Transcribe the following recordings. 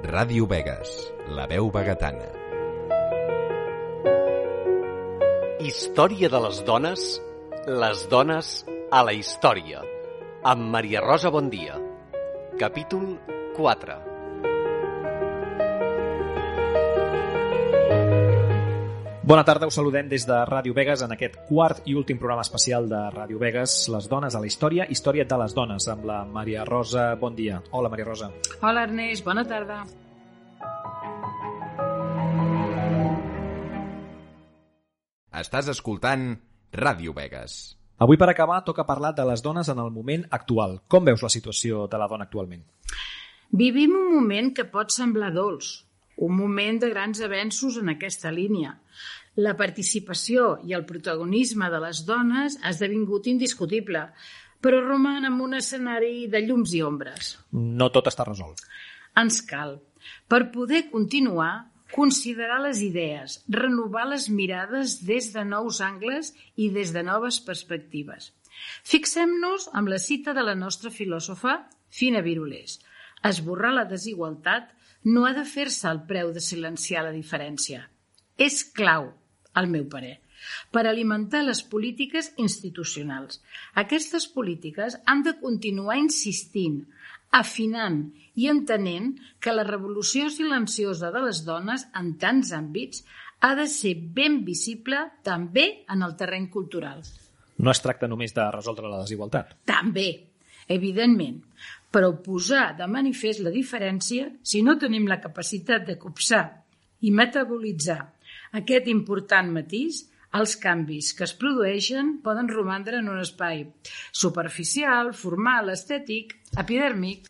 Ràdio Vegas, la veu vegetana. Història de les dones, les dones a la història, amb Maria Rosa Bondia. Capítol 4. Bona tarda, us saludem des de Ràdio Vegas en aquest quart i últim programa especial de Ràdio Vegas, Les dones a la història, història de les dones, amb la Maria Rosa. Bon dia. Hola, Maria Rosa. Hola, Ernest. Bona tarda. Estàs escoltant Ràdio Vegas. Avui, per acabar, toca parlar de les dones en el moment actual. Com veus la situació de la dona actualment? Vivim un moment que pot semblar dolç, un moment de grans avenços en aquesta línia. La participació i el protagonisme de les dones ha esdevingut indiscutible, però roman en un escenari de llums i ombres. No tot està resolt. Ens cal, per poder continuar, considerar les idees, renovar les mirades des de nous angles i des de noves perspectives. Fixem-nos amb la cita de la nostra filòsofa, Fina Virulés. Esborrar la desigualtat no ha de fer-se al preu de silenciar la diferència. És clau, al meu parer, per alimentar les polítiques institucionals. Aquestes polítiques han de continuar insistint, afinant i entenent que la revolució silenciosa de les dones en tants àmbits ha de ser ben visible també en el terreny cultural. No es tracta només de resoldre la desigualtat. També, evidentment, però posar de manifest la diferència, si no tenim la capacitat de copsar i metabolitzar aquest important matís, els canvis que es produeixen poden romandre en un espai superficial, formal, estètic, epidèrmic.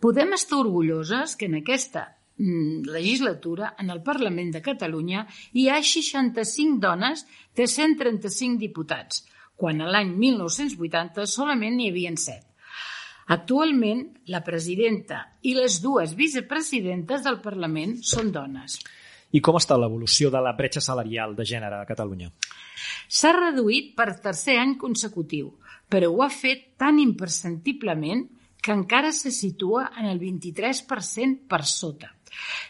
Podem estar orgulloses que en aquesta mm, legislatura, en el Parlament de Catalunya, hi ha 65 dones de 135 diputats, quan a l'any 1980 solament n'hi havien 7. Actualment, la presidenta i les dues vicepresidentes del Parlament són dones. I com està l'evolució de la bretxa salarial de gènere a Catalunya? S'ha reduït per tercer any consecutiu, però ho ha fet tan imperceptiblement que encara se situa en el 23% per sota,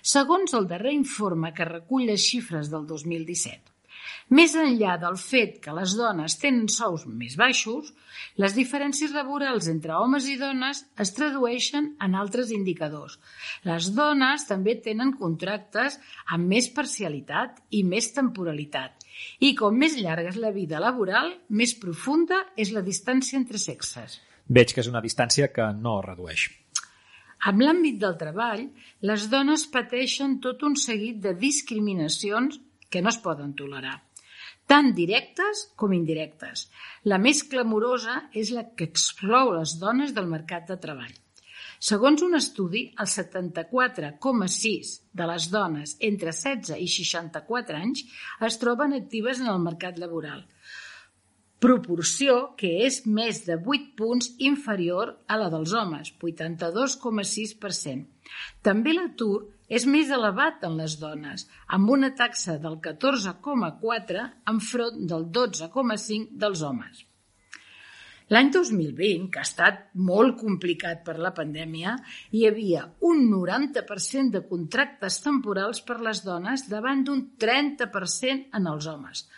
segons el darrer informe que recull les xifres del 2017. Més enllà del fet que les dones tenen sous més baixos, les diferències laborals entre homes i dones es tradueixen en altres indicadors. Les dones també tenen contractes amb més parcialitat i més temporalitat. I com més llarga és la vida laboral, més profunda és la distància entre sexes. Veig que és una distància que no es redueix. En l'àmbit del treball, les dones pateixen tot un seguit de discriminacions que no es poden tolerar tant directes com indirectes. La més clamorosa és la que exclou les dones del mercat de treball. Segons un estudi, el 74,6 de les dones entre 16 i 64 anys es troben actives en el mercat laboral, proporció que és més de 8 punts inferior a la dels homes, 82,6%. També l'atur és més elevat en les dones, amb una taxa del 14,4 enfront del 12,5 dels homes. L'any 2020, que ha estat molt complicat per la pandèmia, hi havia un 90% de contractes temporals per les dones davant d'un 30% en els homes.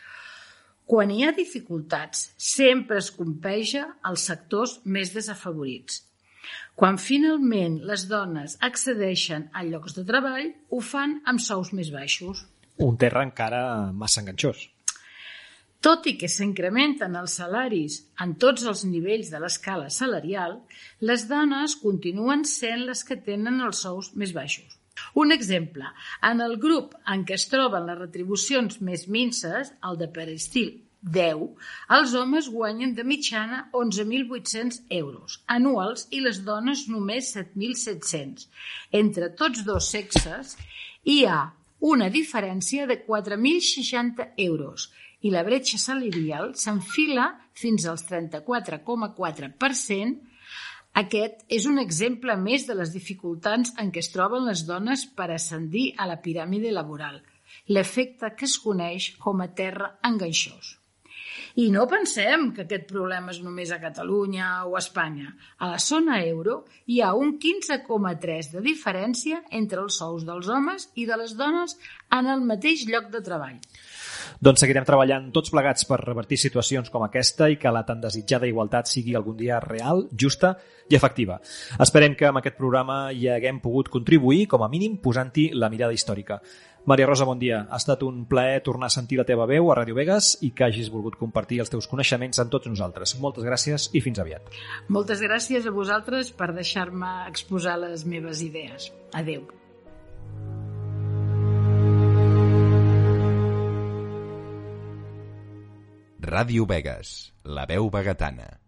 Quan hi ha dificultats, sempre es compeja als sectors més desafavorits. Quan finalment les dones accedeixen a llocs de treball, ho fan amb sous més baixos. Un terra encara massa enganxós. Tot i que s'incrementen els salaris en tots els nivells de l'escala salarial, les dones continuen sent les que tenen els sous més baixos. Un exemple, en el grup en què es troben les retribucions més minces, el de perestil 10, els homes guanyen de mitjana 11.800 euros anuals i les dones només 7.700. Entre tots dos sexes hi ha una diferència de 4.060 euros i la bretxa salarial s'enfila fins als 34,4%. Aquest és un exemple més de les dificultats en què es troben les dones per ascendir a la piràmide laboral, l'efecte que es coneix com a terra enganxós. I no pensem que aquest problema és només a Catalunya o a Espanya. A la zona euro hi ha un 15,3 de diferència entre els sous dels homes i de les dones en el mateix lloc de treball. Doncs seguirem treballant tots plegats per revertir situacions com aquesta i que la tan desitjada igualtat sigui algun dia real, justa i efectiva. Esperem que amb aquest programa hi haguem pogut contribuir, com a mínim, posant-hi la mirada històrica. Maria Rosa, bon dia. Ha estat un plaer tornar a sentir la teva veu a Ràdio Vegas i que hagis volgut compartir els teus coneixements amb tots nosaltres. Moltes gràcies i fins aviat. Moltes gràcies a vosaltres per deixar-me exposar les meves idees. Adeu. Ràdio Vegas, la veu vegetana.